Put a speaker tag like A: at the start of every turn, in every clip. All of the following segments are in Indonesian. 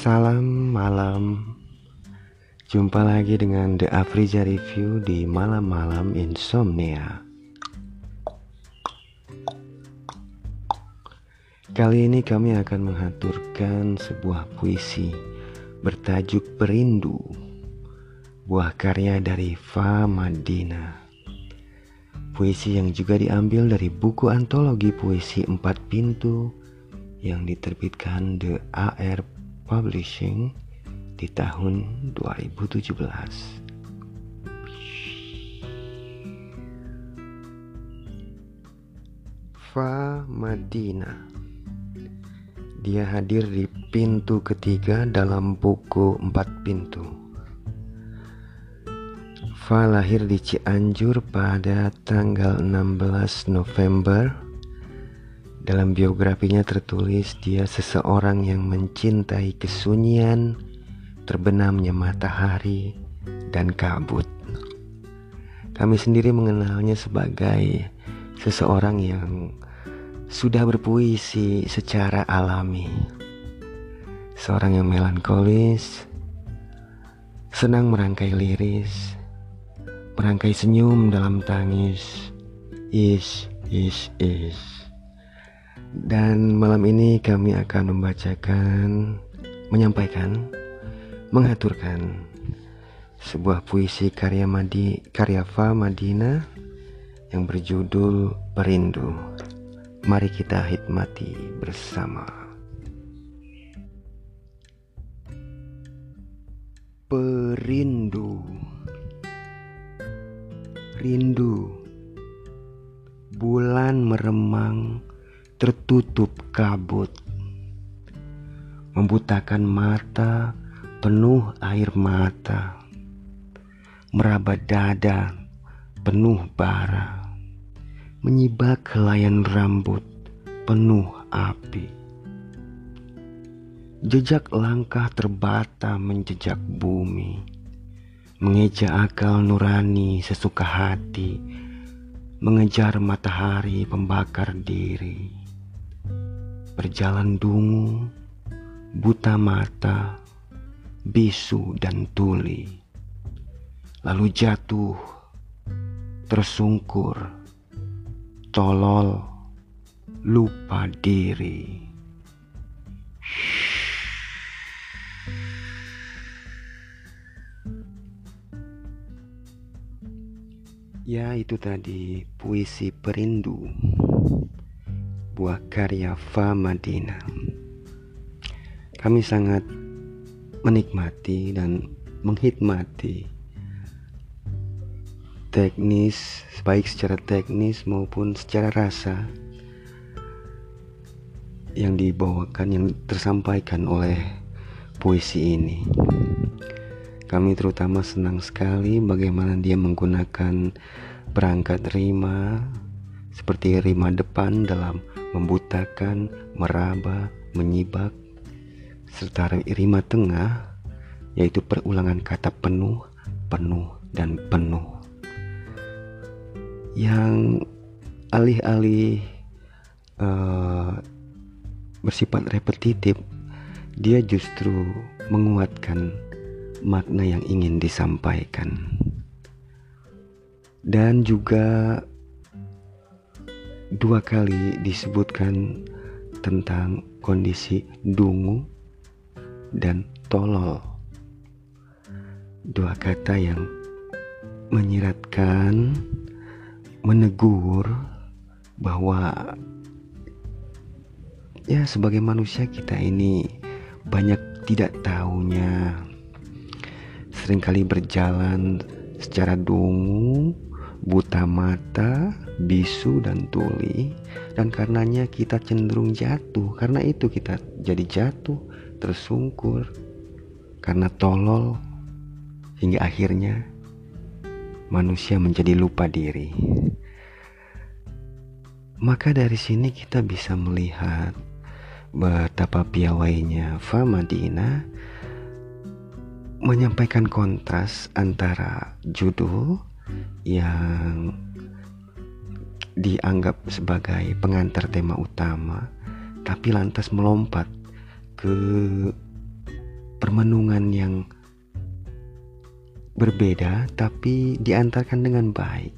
A: Salam malam. Jumpa lagi dengan The Afriza Review di malam-malam insomnia. Kali ini kami akan mengaturkan sebuah puisi bertajuk Perindu Buah karya dari Fa Madina. Puisi yang juga diambil dari buku antologi puisi empat pintu yang diterbitkan The AR Publishing di tahun 2017. Fa Madina Dia hadir di pintu ketiga dalam buku Empat Pintu. Fa lahir di Cianjur pada tanggal 16 November dalam biografinya tertulis dia seseorang yang mencintai kesunyian, terbenamnya matahari, dan kabut. Kami sendiri mengenalnya sebagai seseorang yang sudah berpuisi secara alami. Seorang yang melankolis, senang merangkai liris, merangkai senyum dalam tangis. Is, is, is. Dan malam ini kami akan membacakan, menyampaikan, mengaturkan sebuah puisi karya Madi, karya Fa Madina yang berjudul Perindu. Mari kita hikmati bersama. Perindu Rindu Bulan meremang tertutup kabut, membutakan mata penuh air mata, meraba dada penuh bara, menyibak helaian rambut penuh api. Jejak langkah terbata menjejak bumi, mengeja akal nurani sesuka hati, mengejar matahari pembakar diri berjalan dungu, buta mata, bisu dan tuli, lalu jatuh, tersungkur, tolol, lupa diri. Ya itu tadi puisi perindu sebuah karya Fa Madina. Kami sangat menikmati dan menghikmati teknis baik secara teknis maupun secara rasa yang dibawakan yang tersampaikan oleh puisi ini. Kami terutama senang sekali bagaimana dia menggunakan perangkat rima seperti rima depan dalam membutakan, meraba, menyibak, serta irima tengah, yaitu perulangan kata penuh, penuh, dan penuh. Yang alih-alih uh, bersifat repetitif, dia justru menguatkan makna yang ingin disampaikan. Dan juga dua kali disebutkan tentang kondisi dungu dan tolol. Dua kata yang menyiratkan, menegur bahwa ya sebagai manusia kita ini banyak tidak tahunya. Seringkali berjalan secara dungu, buta mata, bisu dan tuli. Dan karenanya kita cenderung jatuh. Karena itu kita jadi jatuh tersungkur. Karena tolol hingga akhirnya manusia menjadi lupa diri. Maka dari sini kita bisa melihat betapa piawainya Famadina menyampaikan kontras antara judul yang dianggap sebagai pengantar tema utama, tapi lantas melompat ke permenungan yang berbeda tapi diantarkan dengan baik.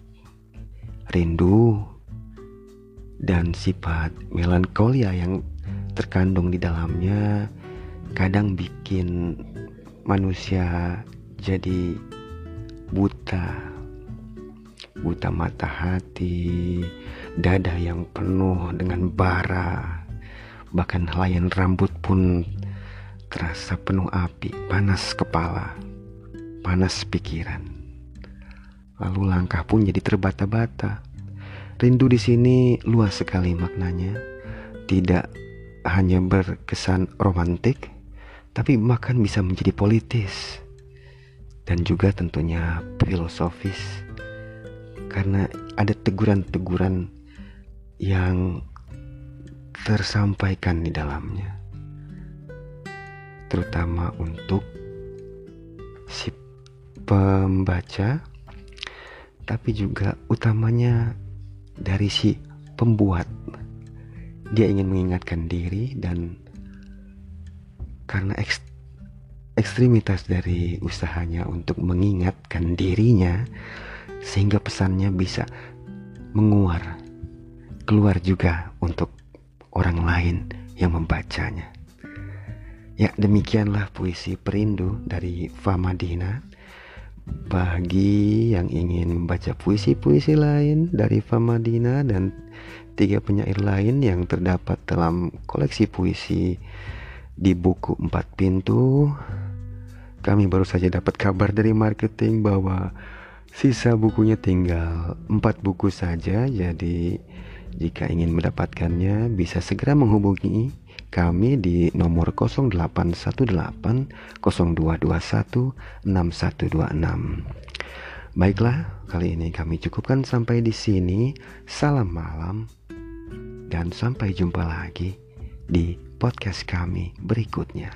A: Rindu dan sifat melankolia yang terkandung di dalamnya kadang bikin manusia jadi buta buta mata hati dada yang penuh dengan bara bahkan helaian rambut pun terasa penuh api panas kepala panas pikiran. Lalu langkah pun jadi terbata-bata. Rindu di sini luas sekali maknanya. Tidak hanya berkesan romantik, tapi bahkan bisa menjadi politis dan juga tentunya filosofis karena ada teguran-teguran yang tersampaikan di dalamnya terutama untuk si pembaca tapi juga utamanya dari si pembuat. Dia ingin mengingatkan diri dan karena ekst ekstremitas dari usahanya untuk mengingatkan dirinya sehingga pesannya bisa menguar keluar juga untuk orang lain yang membacanya. Ya demikianlah puisi perindu dari Famadina bagi yang ingin membaca puisi-puisi lain dari Famadina dan tiga penyair lain yang terdapat dalam koleksi puisi di buku empat pintu, kami baru saja dapat kabar dari marketing bahwa sisa bukunya tinggal empat buku saja. Jadi jika ingin mendapatkannya bisa segera menghubungi kami di nomor 0818 0221 6126. Baiklah, kali ini kami cukupkan sampai di sini. Salam malam dan sampai jumpa lagi di podcast kami berikutnya.